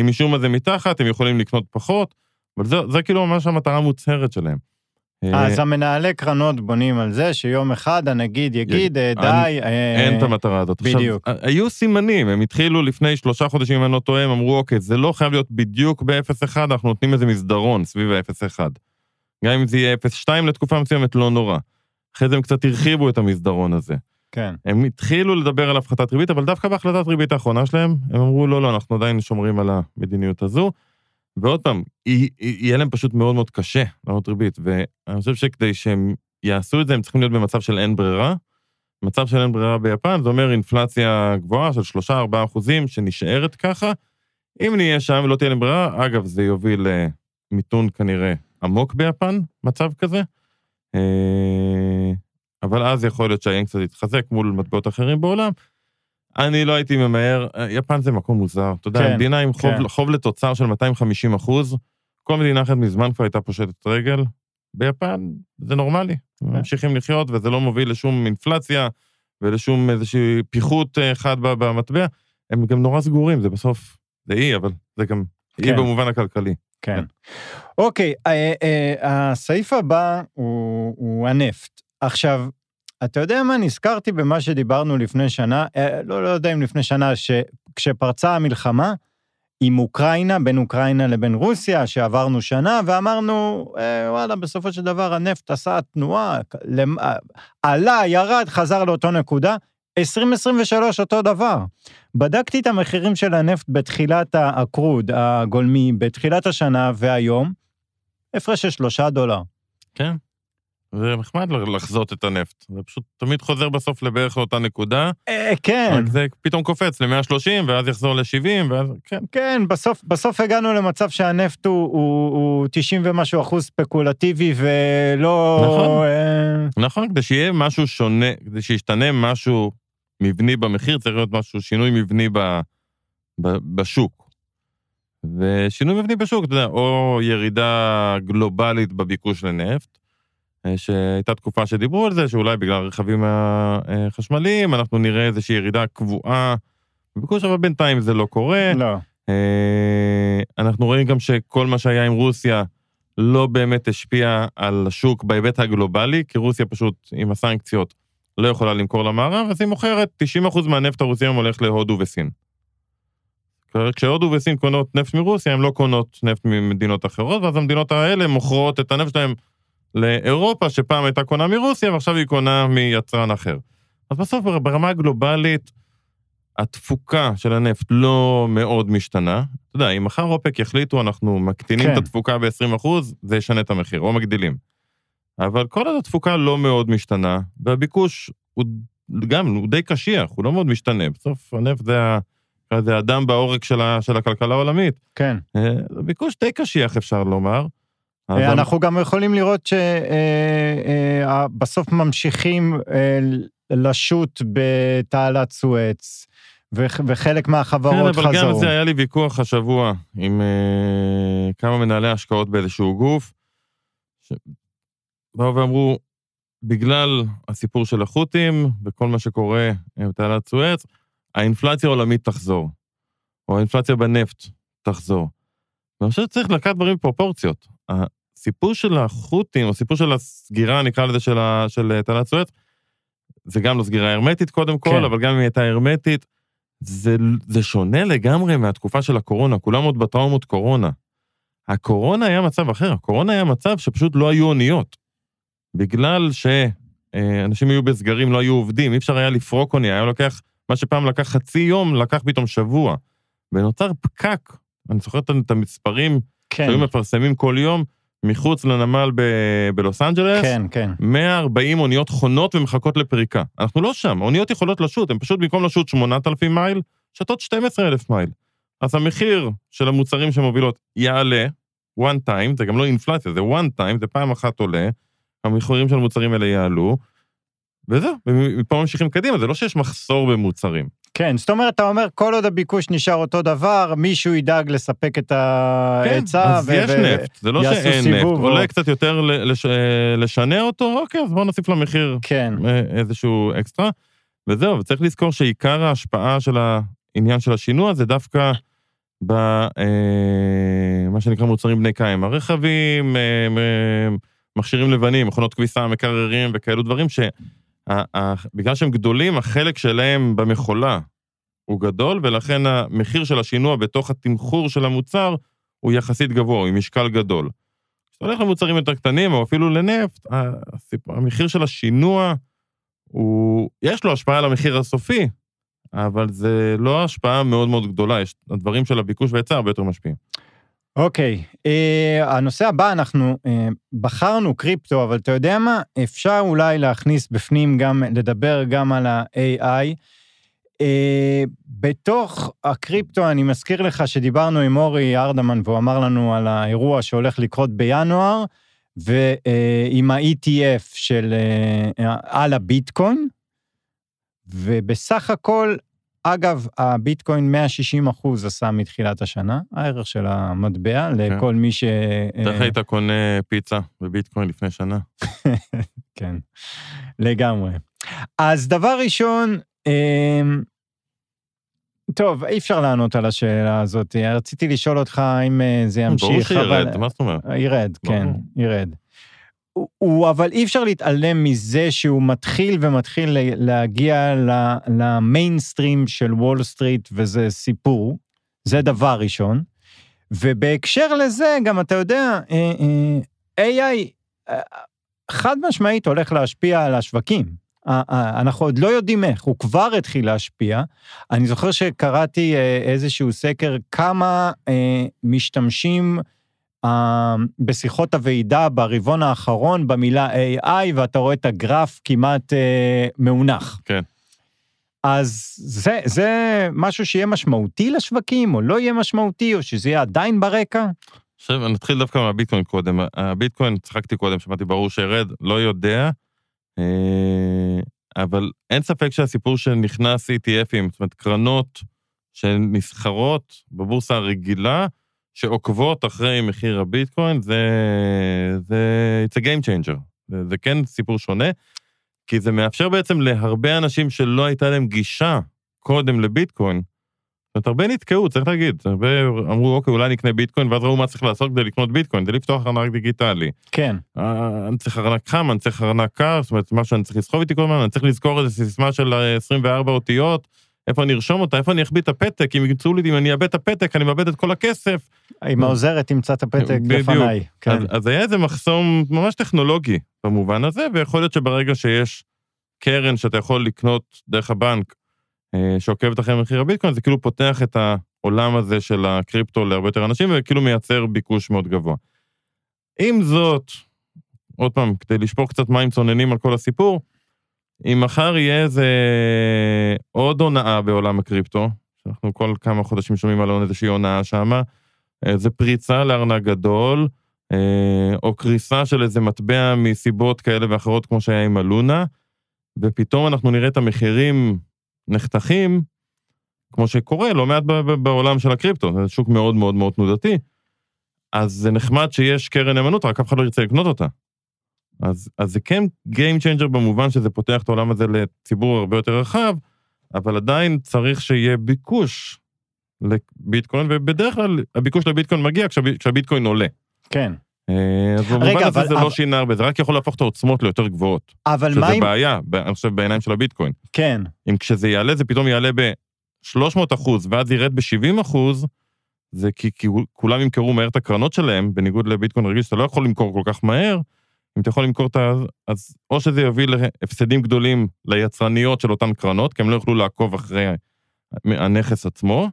אם משום מה זה מתחת, הם יכולים לקנות פחות, אבל זה, זה כאילו ממש המטרה המוצהרת שלהם.
אז המנהלי קרנות בונים על זה שיום אחד הנגיד יגיד, די... אה,
אין את המטרה הזאת.
בדיוק.
עכשיו, היו סימנים, הם התחילו לפני שלושה חודשים, אם אני לא טועה, הם אמרו, אוקיי, זה לא חייב להיות בדיוק ב-0.1, אנחנו נותנים איזה מסדרון סביב ה-0.1. גם אם זה יהיה 0.2 לתקופה מסוימת, לא נורא. אחרי זה הם קצת הרחיבו את המסדרון הזה.
כן.
הם התחילו לדבר על הפחתת ריבית, אבל דווקא בהחלטת ריבית האחרונה שלהם, הם אמרו, לא, לא, אנחנו עדיין שומרים על המדיניות הזו. ועוד פעם, יהיה להם פשוט מאוד מאוד קשה לענות ריבית, ואני חושב שכדי שהם יעשו את זה, הם צריכים להיות במצב של אין ברירה. מצב של אין ברירה ביפן, זה אומר אינפלציה גבוהה של 3-4 אחוזים שנשארת ככה. אם נהיה שם ולא תהיה להם ברירה, אגב, זה יוביל למיתון כנראה עמוק ביפן, מצב כזה. אבל אז יכול להיות שהיין קצת יתחזק מול מטבעות אחרים בעולם. אני לא הייתי ממהר, יפן זה מקום מוזר. אתה יודע, כן, מדינה עם חוב, כן. חוב לתוצר של 250 אחוז, כל מדינה אחרת מזמן כבר הייתה פושטת רגל. ביפן זה נורמלי, כן. ממשיכים לחיות וזה לא מוביל לשום אינפלציה ולשום איזושהי פיחות אה, חד במטבע. הם גם נורא סגורים, זה בסוף, זה אי, אבל זה גם כן. אי במובן הכלכלי.
כן. כן. אוקיי, אה, אה, הסעיף הבא הוא הנפט. עכשיו, אתה יודע מה, נזכרתי במה שדיברנו לפני שנה, אה, לא, לא יודע אם לפני שנה, שכשפרצה המלחמה עם אוקראינה, בין אוקראינה לבין רוסיה, שעברנו שנה, ואמרנו, אה, וואלה, בסופו של דבר הנפט עשה תנועה, למ... עלה, ירד, חזר לאותו נקודה. 2023 אותו דבר. בדקתי את המחירים של הנפט בתחילת הקרוד, הגולמי, בתחילת השנה והיום, הפרש של שלושה דולר.
כן. זה נחמד לחזות את הנפט. זה פשוט תמיד חוזר בסוף לבערך לאותה נקודה.
אה, כן.
רק זה פתאום קופץ ל-130, ואז יחזור ל-70, ואז... כן.
כן, בסוף, בסוף הגענו למצב שהנפט הוא, הוא, הוא 90 ומשהו אחוז ספקולטיבי, ולא...
נכון.
אה,
נכון, כדי שיהיה משהו שונה, כדי שישתנה משהו מבני במחיר, צריך להיות משהו, שינוי מבני ב, ב, בשוק. ושינוי מבני בשוק, אתה יודע, או ירידה גלובלית בביקוש לנפט, שהייתה תקופה שדיברו על זה, שאולי בגלל הרכבים החשמליים, אנחנו נראה איזושהי ירידה קבועה בביקוש, אבל בינתיים זה לא קורה.
לא.
אה, אנחנו רואים גם שכל מה שהיה עם רוסיה לא באמת השפיע על השוק בהיבט הגלובלי, כי רוסיה פשוט, עם הסנקציות, לא יכולה למכור למערב, אז היא מוכרת, 90% מהנפט הרוסי היום הולך להודו וסין. כשהודו וסין קונות נפט מרוסיה, הן לא קונות נפט ממדינות אחרות, ואז המדינות האלה מוכרות את הנפט שלהן לאירופה, שפעם הייתה קונה מרוסיה, ועכשיו היא קונה מיצרן אחר. אז בסוף, ברמה הגלובלית, התפוקה של הנפט לא מאוד משתנה. אתה יודע, אם מחר אופק יחליטו, אנחנו מקטינים
כן.
את התפוקה ב-20%, זה ישנה את המחיר, או מגדילים. אבל כל עוד התפוקה לא מאוד משתנה, והביקוש הוא גם, הוא די קשיח, הוא לא מאוד משתנה. בסוף הנפט זה, זה הדם בעורק של, ה, של הכלכלה העולמית.
כן.
אה, הביקוש די קשיח, אפשר לומר. אבל-
אה, אנחנו גם יכולים לראות שבסוף ממשיכים אה, לשוט בתעלת סואץ, וח- וחלק
כן,
מהחברות
אבל גם
חזרו.
זה היה לי ויכוח השבוע עם אה, כמה מנהלי השקעות באיזשהו גוף, שבאו ואמרו, בגלל הסיפור של החות'ים וכל מה שקורה אה, בתעלת סואץ, האינפלציה העולמית תחזור, או האינפלציה בנפט תחזור. ואני חושב שצריך לקחת דברים בפרופורציות. הסיפור של החות'ים, הסיפור של הסגירה, נקרא לזה, של, ה- של אה, תעלת סואץ, זה גם לא סגירה הרמטית קודם כל,
כן.
אבל גם אם היא הייתה הרמטית, זה, זה שונה לגמרי מהתקופה של הקורונה, כולם עוד בטראומות קורונה. הקורונה היה מצב אחר, הקורונה היה מצב שפשוט לא היו אוניות. בגלל שאנשים היו בסגרים, לא היו עובדים, אי אפשר היה לפרוק אונייה, היה לוקח, מה שפעם לקח חצי יום, לקח פתאום שבוע. ונוצר פקק, אני זוכר את המספרים
כן,
שהיו מפרסמים כל יום, מחוץ לנמל ב- בלוס אנג'לס,
כן, כן.
140 אוניות חונות ומחכות לפריקה. אנחנו לא שם, אוניות יכולות לשוט, הן פשוט במקום לשוט 8,000 מייל, שתות 12,000 מייל. אז המחיר של המוצרים שמובילות יעלה, one time, זה גם לא אינפלציה, זה one time, זה פעם אחת עולה, המחירים של המוצרים האלה יעלו, וזהו, ומפה ממשיכים קדימה, זה לא שיש מחסור במוצרים.
כן, זאת אומרת, אתה אומר, כל עוד הביקוש נשאר אותו דבר, מישהו ידאג לספק את ההיצע.
כן, אז
ו-
יש
ו-
נפט, זה לא שאין נפט,
סיבוב,
עולה
או-
קצת יותר לש- לשנע אותו, אוקיי, אז בואו נוסיף למחיר
כן,
אה, איזשהו אקסטרה. וזהו, וצריך לזכור שעיקר ההשפעה של העניין של השינוע זה דווקא במה שנקרא מוצרים בני קיים. הרכבים, אה, אה, מכשירים לבנים, מכונות כביסה, מקררים וכאלו דברים שבגלל שהם גדולים, החלק שלהם במכולה הוא גדול, ולכן המחיר של השינוע בתוך התמחור של המוצר הוא יחסית גבוה, הוא עם משקל גדול. כשאתה הולך למוצרים יותר קטנים, או אפילו לנפט, המחיר של השינוע הוא, יש לו השפעה על המחיר הסופי, אבל זה לא השפעה מאוד מאוד גדולה, יש, הדברים של הביקוש והיצע הרבה יותר משפיעים.
אוקיי. אה, הנושא הבא, אנחנו אה, בחרנו קריפטו, אבל אתה יודע מה? אפשר אולי להכניס בפנים גם, לדבר גם על ה-AI. אה, בתוך הקריפטו, אני מזכיר לך שדיברנו עם אורי ארדמן, והוא אמר לנו על האירוע שהולך לקרות בינואר, ועם ה-ETF של, אה, על הביטקוין, ובסך הכל, אגב, הביטקוין 160 אחוז עשה מתחילת השנה, הערך של המטבע, לכל מי ש...
איך היית קונה פיצה בביטקוין לפני שנה?
כן, לגמרי. אז דבר ראשון, אמ, טוב, אי אפשר לענות על השאלה הזאת. רציתי לשאול אותך אם אה, זה ימשיך,
ברור שירד,
אבל-
מה זאת אומרת?
ירד, כן. ירד. הוא- הוא, אבל אי אפשר להתעלם מזה שהוא מתחיל ומתחיל להגיע למיינסטרים של וול סטריט, וזה סיפור. זה דבר ראשון. ובהקשר לזה, גם אתה יודע, אה, אה, AI אה, חד משמעית הולך להשפיע על השווקים. אנחנו עוד לא יודעים איך, הוא כבר התחיל להשפיע. אני זוכר שקראתי איזשהו סקר כמה משתמשים בשיחות הוועידה ברבעון האחרון במילה AI, ואתה רואה את הגרף כמעט מאונח.
כן.
אז זה, זה משהו שיהיה משמעותי לשווקים, או לא יהיה משמעותי, או שזה יהיה עדיין ברקע?
עכשיו, נתחיל דווקא מהביטקוין קודם. הביטקוין, צחקתי קודם, שמעתי ברור שירד, לא יודע, אה, אבל אין ספק שהסיפור שנכנס ETFים, זאת אומרת, קרנות שנסחרות בבורסה הרגילה, שעוקבות אחרי מחיר הביטקוין, זה, זה, it's a game changer. זה, זה כן סיפור שונה, כי זה מאפשר בעצם להרבה אנשים שלא הייתה להם גישה קודם לביטקוין, זאת אומרת, הרבה נתקעו, צריך להגיד. הרבה אמרו, אוקיי, אולי נקנה ביטקוין, ואז ראו מה צריך לעשות כדי לקנות ביטקוין, זה לפתוח ארנק דיגיטלי.
כן.
אה, אני צריך ארנק חם, אני צריך ארנק קר, זאת אומרת, משהו שאני צריך לסחוב איתי כל הזמן, אני צריך לזכור איזו סיסמה של 24 אה, אותיות, איפה אני ארשום אותה, איפה אני אחביא את הפתק, אם ימצאו לי, אם אני אאבד את הפתק, אני מאבד את כל הכסף.
אם העוזרת תמצא את הפתק לפניי.
כן. אז, אז היה איזה מחסום ממש טכנולוגי במובן הזה, ויכול להיות שברגע שיש קרן שאתה יכול לקנות דרך הבנק, אה, שעוקבת אחרי מחיר הביטקוין, זה כאילו פותח את העולם הזה של הקריפטו להרבה יותר אנשים, וכאילו מייצר ביקוש מאוד גבוה. עם זאת, עוד פעם, כדי לשפוך קצת מים צוננים על כל הסיפור, אם מחר יהיה איזה עוד הונאה בעולם הקריפטו, שאנחנו כל כמה חודשים שומעים על איזושהי הונאה שמה, איזה פריצה לארנק גדול, אה, או קריסה של איזה מטבע מסיבות כאלה ואחרות, כמו שהיה עם הלונה, ופתאום אנחנו נראה את המחירים נחתכים, כמו שקורה לא מעט בעולם של הקריפטו, זה שוק מאוד מאוד מאוד תנודתי, אז זה נחמד שיש קרן נאמנות, רק אף אחד לא ירצה לקנות אותה. אז, אז זה כן Game Changer במובן שזה פותח את העולם הזה לציבור הרבה יותר רחב, אבל עדיין צריך שיהיה ביקוש לביטקוין, ובדרך כלל הביקוש לביטקוין מגיע כשהביטקוין עולה.
כן.
אה, אז במובן הזה אבל, זה לא אבל... לא שינה הרבה, זה רק יכול להפוך את העוצמות ליותר גבוהות.
אבל מה
אם... שזה בעיה, אני חושב, בעיניים של הביטקוין.
כן.
אם כשזה יעלה, זה פתאום יעלה ב-300 אחוז, ואז ירד ב-70 אחוז, זה כי, כי כולם ימכרו מהר את הקרנות שלהם, בניגוד לביטקוין רגיל, שאתה לא יכול למכור כל כך מהר, אם אתה יכול למכור את ה... אז או שזה יביא להפסדים גדולים ליצרניות של אותן קרנות, כי הם לא יוכלו לעקוב אחרי הנכס עצמו,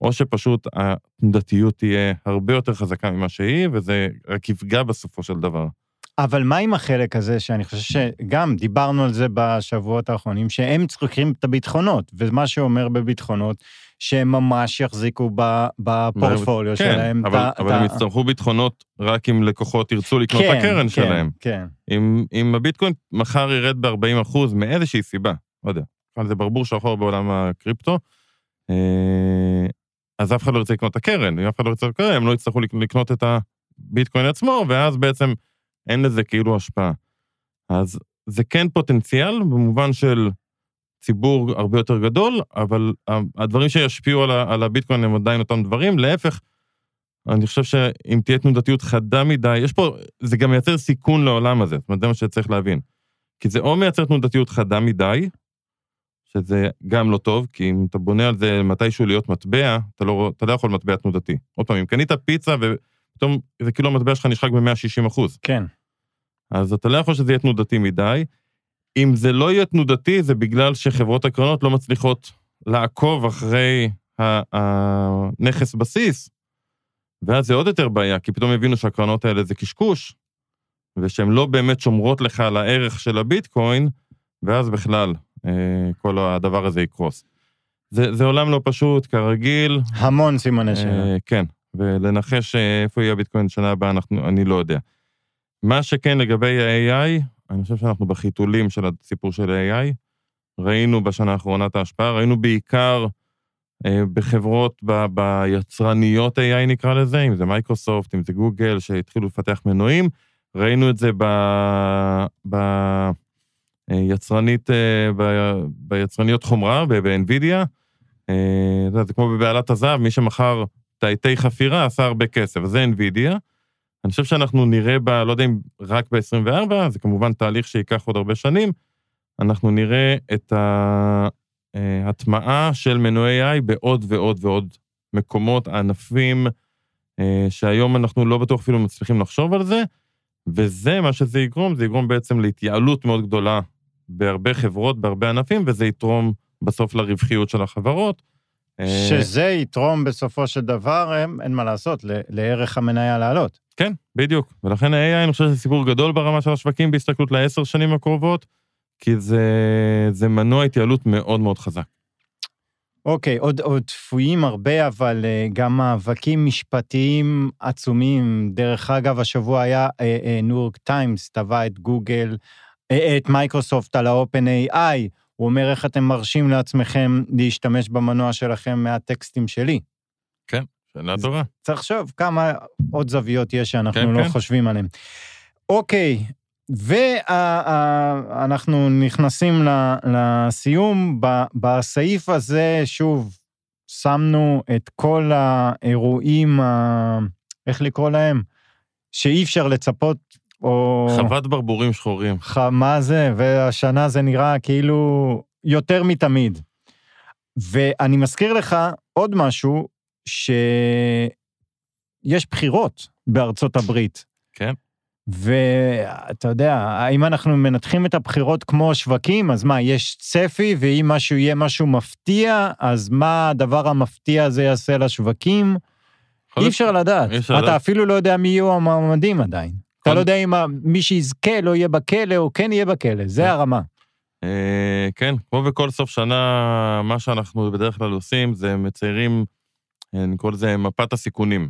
או שפשוט התנודתיות תהיה הרבה יותר חזקה ממה שהיא, וזה רק יפגע בסופו של דבר.
אבל מה עם החלק הזה, שאני חושב שגם דיברנו על זה בשבועות האחרונים, שהם צריכים את הביטחונות, ומה שאומר בביטחונות, שהם ממש יחזיקו בפורטפוליו
כן,
שלהם.
אבל, אבל הם יצטרכו ביטחונות רק אם לקוחות ירצו לקנות כן, את הקרן כן, שלהם.
כן,
כן. אם, אם הביטקוין מחר ירד ב-40% מאיזושהי סיבה, לא יודע, זה ברבור שחור בעולם הקריפטו, אה, אז אף אחד לא ירצה לקנות את הקרן, אם אף אחד לא ירצה לקנות הם לא יצטרכו לקנות את הביטקוין עצמו, ואז בעצם אין לזה כאילו השפעה. אז זה כן פוטנציאל במובן של ציבור הרבה יותר גדול, אבל הדברים שישפיעו על, על הביטקוין הם עדיין אותם דברים, להפך, אני חושב שאם תהיה תנודתיות חדה מדי, יש פה, זה גם מייצר סיכון לעולם הזה, זאת אומרת, זה מה שצריך להבין. כי זה או מייצר תנודתיות חדה מדי, שזה גם לא טוב, כי אם אתה בונה על זה מתישהו להיות מטבע, אתה לא, אתה לא יכול מטבע תנודתי. עוד פעם, אם קנית פיצה ופתאום זה כאילו המטבע שלך נשחק ב-160 אחוז.
כן.
אז אתה לא יכול שזה יהיה תנודתי מדי. אם זה לא יהיה תנודתי, זה בגלל שחברות הקרנות לא מצליחות לעקוב אחרי הנכס בסיס, ואז זה עוד יותר בעיה, כי פתאום הבינו שהקרנות האלה זה קשקוש, ושהן לא באמת שומרות לך על הערך של הביטקוין, ואז בכלל, אה, כל הדבר הזה יקרוס. זה, זה עולם לא פשוט, כרגיל.
המון סימני שאלה.
אה, כן, ולנחש אה, איפה יהיה הביטקוין שנה הבאה, אנחנו, אני לא יודע. מה שכן לגבי ה-AI, אני חושב שאנחנו בחיתולים של הסיפור של ה-AI. ראינו בשנה האחרונה את ההשפעה, ראינו בעיקר אה, בחברות, ב, ביצרניות AI נקרא לזה, אם זה מייקרוסופט, אם זה גוגל, שהתחילו לפתח מנועים. ראינו את זה ב... ב אה, יצרנית, אה, ביצרניות חומרה, ב-NVIDIA. אה, זה כמו בבעלת הזהב, מי שמכר תאי חפירה עשה הרבה כסף, זה NVIDIA. אני חושב שאנחנו נראה ב... לא יודע אם רק ב-24, זה כמובן תהליך שייקח עוד הרבה שנים, אנחנו נראה את ההטמעה של מנועי AI בעוד ועוד ועוד מקומות, ענפים, שהיום אנחנו לא בטוח אפילו מצליחים לחשוב על זה, וזה, מה שזה יגרום, זה יגרום בעצם להתייעלות מאוד גדולה בהרבה חברות, בהרבה ענפים, וזה יתרום בסוף לרווחיות של החברות. אה,
שזה יתרום בסופו של דבר, אין אין מה לעשות, ל- לערך המניה לעלות.
כן, בדיוק. ולכן ה-AI, אני חושב שזה סיפור גדול ברמה של השווקים בהסתכלות לעשר שנים הקרובות, כי זה, זה מנוע התייעלות מאוד מאוד חזק.
אוקיי, עוד, עוד צפויים הרבה, אבל uh, גם מאבקים משפטיים עצומים. דרך אגב, השבוע היה ניו יורק טיימס, תבע את גוגל, uh, את מייקרוסופט על ה-open AI. הוא אומר, איך אתם מרשים לעצמכם להשתמש במנוע שלכם מהטקסטים שלי?
כן, שאלה טובה.
צריך לחשוב כמה עוד זוויות יש שאנחנו
כן,
לא
כן.
חושבים עליהן. אוקיי, ואנחנו נכנסים לסיום. בסעיף הזה, שוב, שמנו את כל האירועים, איך לקרוא להם? שאי אפשר לצפות, או...
חוות ברבורים שחורים.
ח... מה זה? והשנה זה נראה כאילו יותר מתמיד. ואני מזכיר לך עוד משהו, שיש בחירות בארצות הברית.
כן.
ואתה יודע, אם אנחנו מנתחים את הבחירות כמו שווקים, אז מה, יש צפי, ואם משהו יהיה משהו מפתיע, אז מה הדבר המפתיע הזה יעשה לשווקים? אי אפשר לדעת.
אי אפשר
אתה
לדעת.
אפילו לא יודע מי יהיו המועמדים עדיין. אתה לא יודע אם מי שיזכה לא יהיה בכלא או כן יהיה בכלא, זה
כן.
הרמה.
אה, כן, כמו בכל סוף שנה, מה שאנחנו בדרך כלל עושים זה מציירים, אה, נקרא לזה מפת הסיכונים.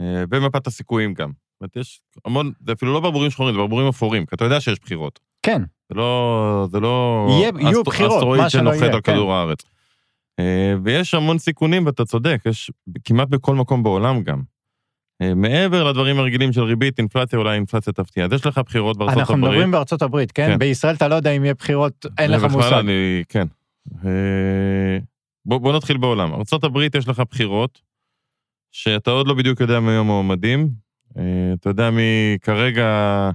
אה, ומפת הסיכויים גם. זאת אומרת, יש המון, זה אפילו לא ברבורים שחורים, זה ברבורים אפורים, כי אתה יודע שיש בחירות.
כן,
זה לא... זה לא...
יהיה- יהיו בחירות,
אסטרואיד
מה שלא
שנוחת
יהיה,
על
כן.
כדור הארץ. אה, ויש המון סיכונים, ואתה צודק, יש כמעט בכל מקום בעולם גם. אה, מעבר לדברים הרגילים של ריבית, אינפלציה, אולי אינפלציה תפתיע. אז יש לך בחירות בארצות
אנחנו
הברית.
מדברים בארצות הברית, כן?
כן.
בישראל אתה לא יודע אם יהיה בחירות, אין לך
בכלל
מושג.
אני, כן. אה, בוא, בוא נתחיל בעולם. ארה"ב יש לך בחירות, שאתה עוד לא בדיוק יודע מי המועמדים. אה, אתה יודע מי כרגע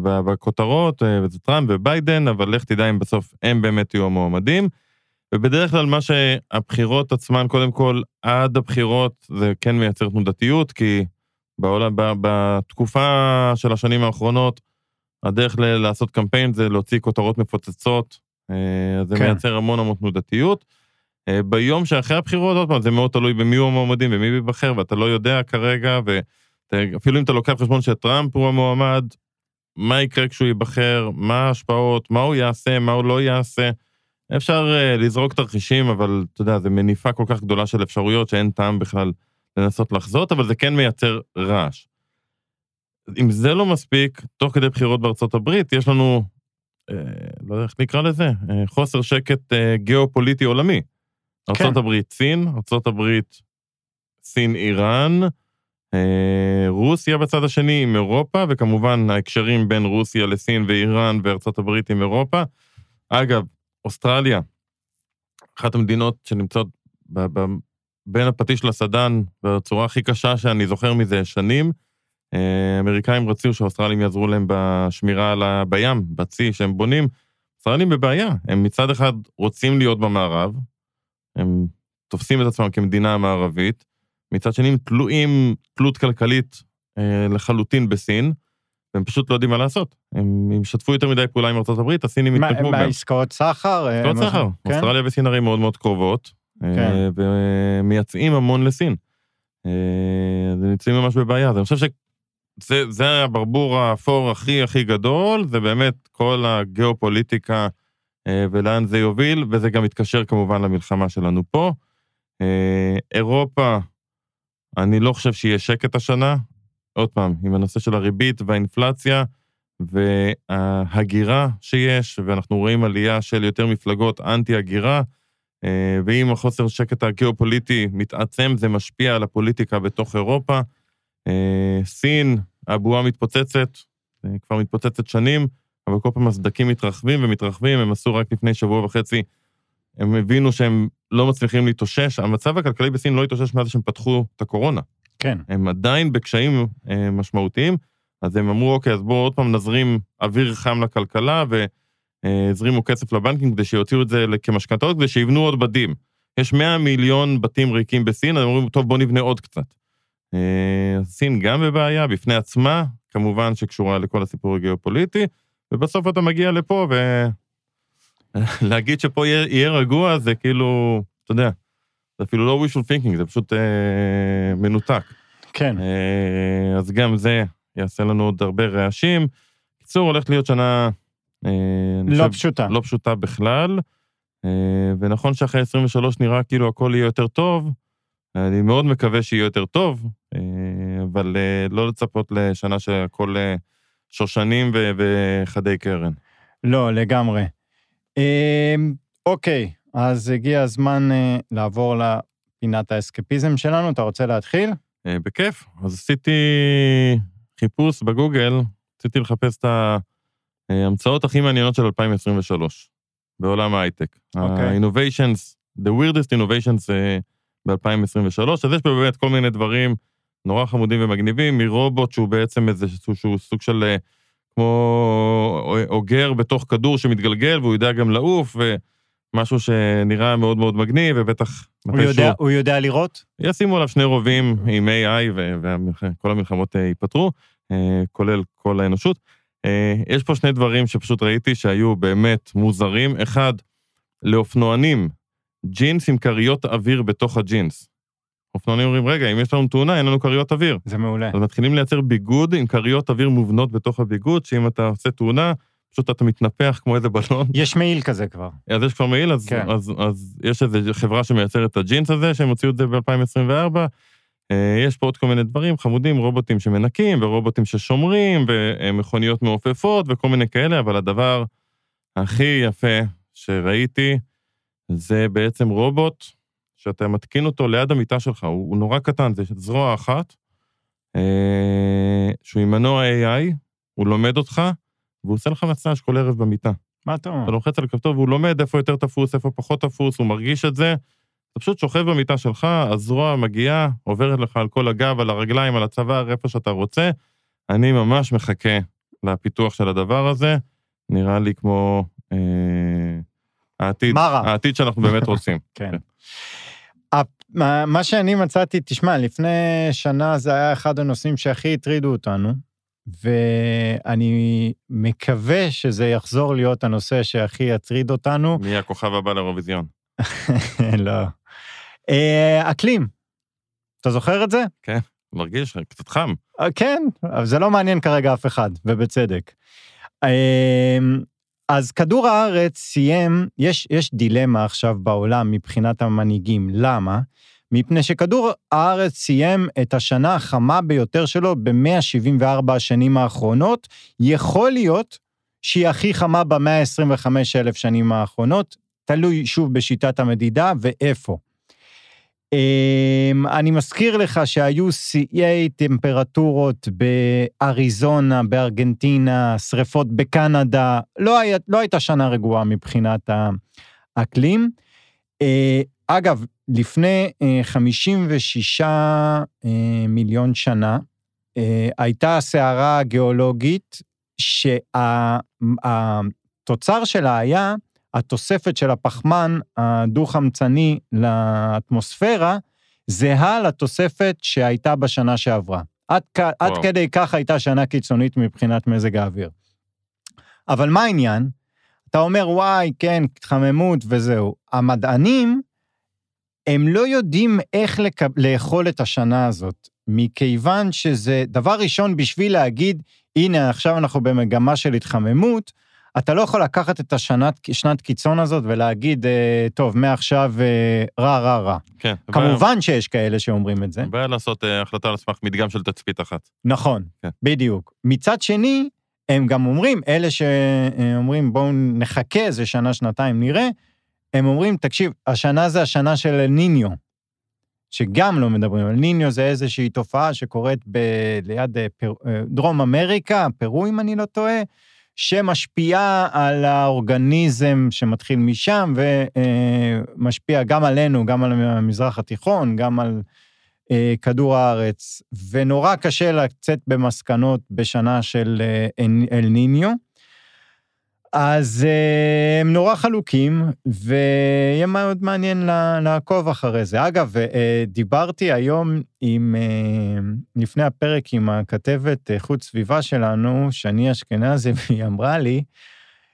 בכותרות, וזה טראמפ וביידן, אבל לך תדע אם בסוף הם באמת יהיו המועמדים. ובדרך כלל מה שהבחירות עצמן, קודם כל, עד הבחירות זה כן מייצר תנודתיות, כי בעולם, ב- בתקופה של השנים האחרונות, הדרך ל- לעשות קמפיין זה להוציא כותרות מפוצצות, אה, אז זה
כן.
מייצר המון המון תנודתיות. אה, ביום שאחרי הבחירות, עוד פעם, זה מאוד תלוי במי הוא המועמדים ומי ייבחר, ואתה לא יודע כרגע, ואפילו אם אתה לוקח בחשבון שטראמפ הוא המועמד, מה יקרה כשהוא ייבחר, מה ההשפעות, מה הוא יעשה, מה הוא לא יעשה. אפשר אה, לזרוק תרחישים, אבל אתה יודע, זו מניפה כל כך גדולה של אפשרויות שאין טעם בכלל לנסות לחזות, אבל זה כן מייצר רעש. אם זה לא מספיק, תוך כדי בחירות בארצות הברית, יש לנו, אה, לא יודע איך נקרא לזה, אה, חוסר שקט אה, גיאופוליטי עולמי. ארצות הברית, סין, ארצות הברית, סין, איראן, אה, רוסיה בצד השני עם אירופה, וכמובן ההקשרים בין רוסיה לסין ואיראן וארצות הברית עם אירופה. אגב, אוסטרליה, אחת המדינות שנמצאות ב- ב- בין הפטיש לסדן בצורה הכי קשה שאני זוכר מזה שנים. אה, האמריקאים רצו שהאוסטרלים יעזרו להם בשמירה על ה... בים, בצי שהם בונים. אוסטרלים בבעיה, הם מצד אחד רוצים להיות במערב, הם תופסים את עצמם כמדינה מערבית, מצד שני הם תלויים תלות כלכלית אה, לחלוטין בסין, והם פשוט לא יודעים מה לעשות. הם הם ישתפו יותר מדי פעולה עם ארה"ב, הסינים
מה-
יתקדמו
מה,
בהם.
עסקאות סחר? אה,
עסקאות סחר.
כן?
אוסטרליה וסין הרי מאוד מאוד קרובות,
כן.
אה, ומייצאים המון לסין. אה, אז הם נמצאים ממש בבעיה. אז אני חושב שזה זה הברבור האפור הכי הכי גדול, זה באמת כל הגיאופוליטיקה ולאן זה יוביל, וזה גם מתקשר כמובן למלחמה שלנו פה. אירופה, אני לא חושב שיהיה שקט השנה. עוד פעם, עם הנושא של הריבית והאינפלציה, וההגירה שיש, ואנחנו רואים עלייה של יותר מפלגות אנטי-הגירה, אה, ואם החוסר שקט הגיאופוליטי מתעצם, זה משפיע על הפוליטיקה בתוך אירופה. אה, סין, הבועה מתפוצצת, אה, כבר מתפוצצת שנים, אבל כל פעם הסדקים מתרחבים ומתרחבים, הם עשו רק לפני שבוע וחצי, הם הבינו שהם לא מצליחים להתאושש. המצב הכלכלי בסין לא התאושש מאז שהם פתחו את הקורונה.
כן.
הם עדיין בקשיים אה, משמעותיים, אז הם אמרו, אוקיי, אז בואו עוד פעם נזרים אוויר חם לכלכלה והזרימו כסף לבנקים כדי שיוציאו את זה כמשכנתאות, כדי שיבנו עוד בתים. יש 100 מיליון בתים ריקים בסין, אז הם אומרים, טוב, בואו נבנה עוד קצת. אה, סין גם בבעיה בפני עצמה, כמובן שקשורה לכל הסיפור הגיאופוליטי, ובסוף אתה מגיע לפה, ולהגיד שפה יהיה, יהיה רגוע, זה כאילו, אתה יודע, זה אפילו לא wishful thinking, זה פשוט אה, מנותק.
כן.
אה, אז גם זה יעשה לנו עוד הרבה רעשים. קיצור, הולכת להיות שנה... אה,
לא
חושב,
פשוטה.
לא פשוטה בכלל, אה, ונכון שאחרי 23 נראה כאילו הכל יהיה יותר טוב, אני מאוד מקווה שיהיה יותר טוב, אה, אבל אה, לא לצפות לשנה שהכל אה, שושנים ו- וחדי קרן.
לא, לגמרי. אמ, אוקיי, אז הגיע הזמן אה, לעבור לפינת האסקפיזם שלנו. אתה רוצה להתחיל?
אה, בכיף. אז עשיתי חיפוש בגוגל, רציתי לחפש את ההמצאות הכי מעניינות של 2023 בעולם ההייטק.
אוקיי.
ה-innovations, the weirdest innovations אה, ב-2023, אז יש פה באמת כל מיני דברים נורא חמודים ומגניבים, מרובוט שהוא בעצם איזה שהוא סוג של אה, כמו אוגר בתוך כדור שמתגלגל והוא יודע גם לעוף, ומשהו שנראה מאוד מאוד מגניב, ובטח
הוא יודע, הוא יודע לראות?
ישימו עליו שני רובים עם AI וכל המלחמות אה, ייפתרו, אה, כולל כל האנושות. אה, יש פה שני דברים שפשוט ראיתי שהיו באמת מוזרים. אחד, לאופנוענים, ג'ינס עם כריות אוויר בתוך הג'ינס. אופנוענים אומרים, רגע, אם יש לנו תאונה, אין לנו כריות אוויר.
זה מעולה.
אז מתחילים לייצר ביגוד עם כריות אוויר מובנות בתוך הביגוד, שאם אתה עושה תאונה, פשוט אתה מתנפח כמו איזה בלון.
יש מעיל כזה כבר.
אז יש כבר מעיל, אז,
כן.
אז, אז יש איזו חברה שמייצרת את הג'ינס הזה, שהם הוציאו את זה ב-2024. יש פה עוד כל מיני דברים חמודים, רובוטים שמנקים, ורובוטים ששומרים, ומכוניות מעופפות, וכל מיני כאלה, אבל הדבר הכי יפה שראיתי, זה בעצם רובוט שאתה מתקין אותו ליד המיטה שלך, הוא, הוא נורא קטן, זה זרוע אחת, אה, שהוא עם מנוע AI, הוא לומד אותך, והוא עושה לך מסאז' כל ערב במיטה.
מה אתה אומר?
אתה לוחץ על הכפתור והוא לומד איפה יותר תפוס, איפה פחות תפוס, הוא מרגיש את זה. אתה פשוט שוכב במיטה שלך, הזרוע מגיעה, עוברת לך על כל הגב, על הרגליים, על הצוואר, איפה שאתה רוצה. אני ממש מחכה לפיתוח של הדבר הזה. נראה לי כמו אה, העתיד,
מה רע?
העתיד שאנחנו באמת רוצים.
כן. מה- מה שאני מצאתי, תשמע, לפני שנה זה היה אחד הנושאים שהכי הטרידו אותנו, ואני מקווה שזה יחזור להיות הנושא שהכי יטריד אותנו.
מי הכוכב הבא לאירוויזיון?
לא. אה, אקלים. אתה זוכר את זה?
מרגיש קצת חם.
אה, כן, אבל זה לא מעניין כרגע אף אחד, ובצדק. אה, אז כדור הארץ סיים, יש, יש דילמה עכשיו בעולם מבחינת המנהיגים. למה? מפני שכדור הארץ סיים את השנה החמה ביותר שלו ב-174 השנים האחרונות. יכול להיות שהיא הכי חמה ב-125 אלף שנים האחרונות, תלוי שוב בשיטת המדידה ואיפה. אמ, אני מזכיר לך שהיו שיאי טמפרטורות באריזונה, בארגנטינה, שריפות בקנדה, לא, היה, לא הייתה שנה רגועה מבחינת האקלים. אה, אגב, לפני אה, 56 אה, מיליון שנה, אה, הייתה סערה גיאולוגית שהתוצר שלה היה התוספת של הפחמן הדו-חמצני לאטמוספירה זהה לתוספת שהייתה בשנה שעברה. עד, כ- עד כדי כך הייתה שנה קיצונית מבחינת מזג האוויר. אבל מה העניין? אתה אומר, וואי, כן, התחממות וזהו. המדענים, הם לא יודעים איך לק... לאכול את השנה הזאת, מכיוון שזה דבר ראשון בשביל להגיד, הנה, עכשיו אנחנו במגמה של התחממות, אתה לא יכול לקחת את השנת שנת קיצון הזאת ולהגיד, אה, טוב, מעכשיו אה, רע, רע, רע.
כן.
כמובן שיש כאלה שאומרים את זה.
בעיה לעשות אה, החלטה על סמך מדגם של תצפית אחת.
נכון,
כן.
בדיוק. מצד שני, הם גם אומרים, אלה שאומרים, בואו נחכה איזה שנה, שנתיים, נראה, הם אומרים, תקשיב, השנה זה השנה של ניניו, שגם לא מדברים. אל ניניו זה איזושהי תופעה שקורית ב- ליד אה, פר, אה, דרום אמריקה, פרו, אם אני לא טועה, שמשפיעה על האורגניזם שמתחיל משם, ומשפיע גם עלינו, גם על המזרח התיכון, גם על אה, כדור הארץ, ונורא קשה לצאת במסקנות בשנה של אה, אל ניניו. אז uh, הם נורא חלוקים, ויהיה מאוד מעניין לעקוב אחרי זה. אגב, uh, דיברתי היום עם, uh, לפני הפרק עם הכתבת איכות סביבה שלנו, שני אשכנזי, והיא אמרה לי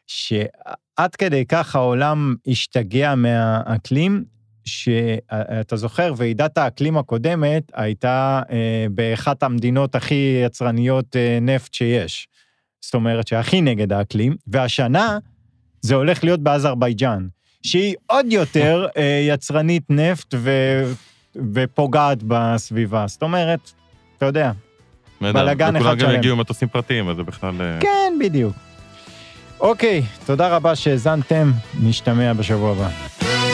שעד כדי כך העולם השתגע מהאקלים, שאתה זוכר, ועידת האקלים הקודמת הייתה באחת המדינות הכי יצרניות נפט שיש. זאת אומרת שהכי נגד האקלים, והשנה זה הולך להיות באזרבייג'אן, שהיא עוד יותר אה, יצרנית נפט ו... ופוגעת בסביבה. זאת אומרת, אתה יודע, בלאגן אחד שלם.
וכולם גם יגיעו מטוסים פרטיים, אז זה בכלל... אה,
כן, בדיוק. אוקיי, תודה רבה שהאזנתם, נשתמע בשבוע הבא.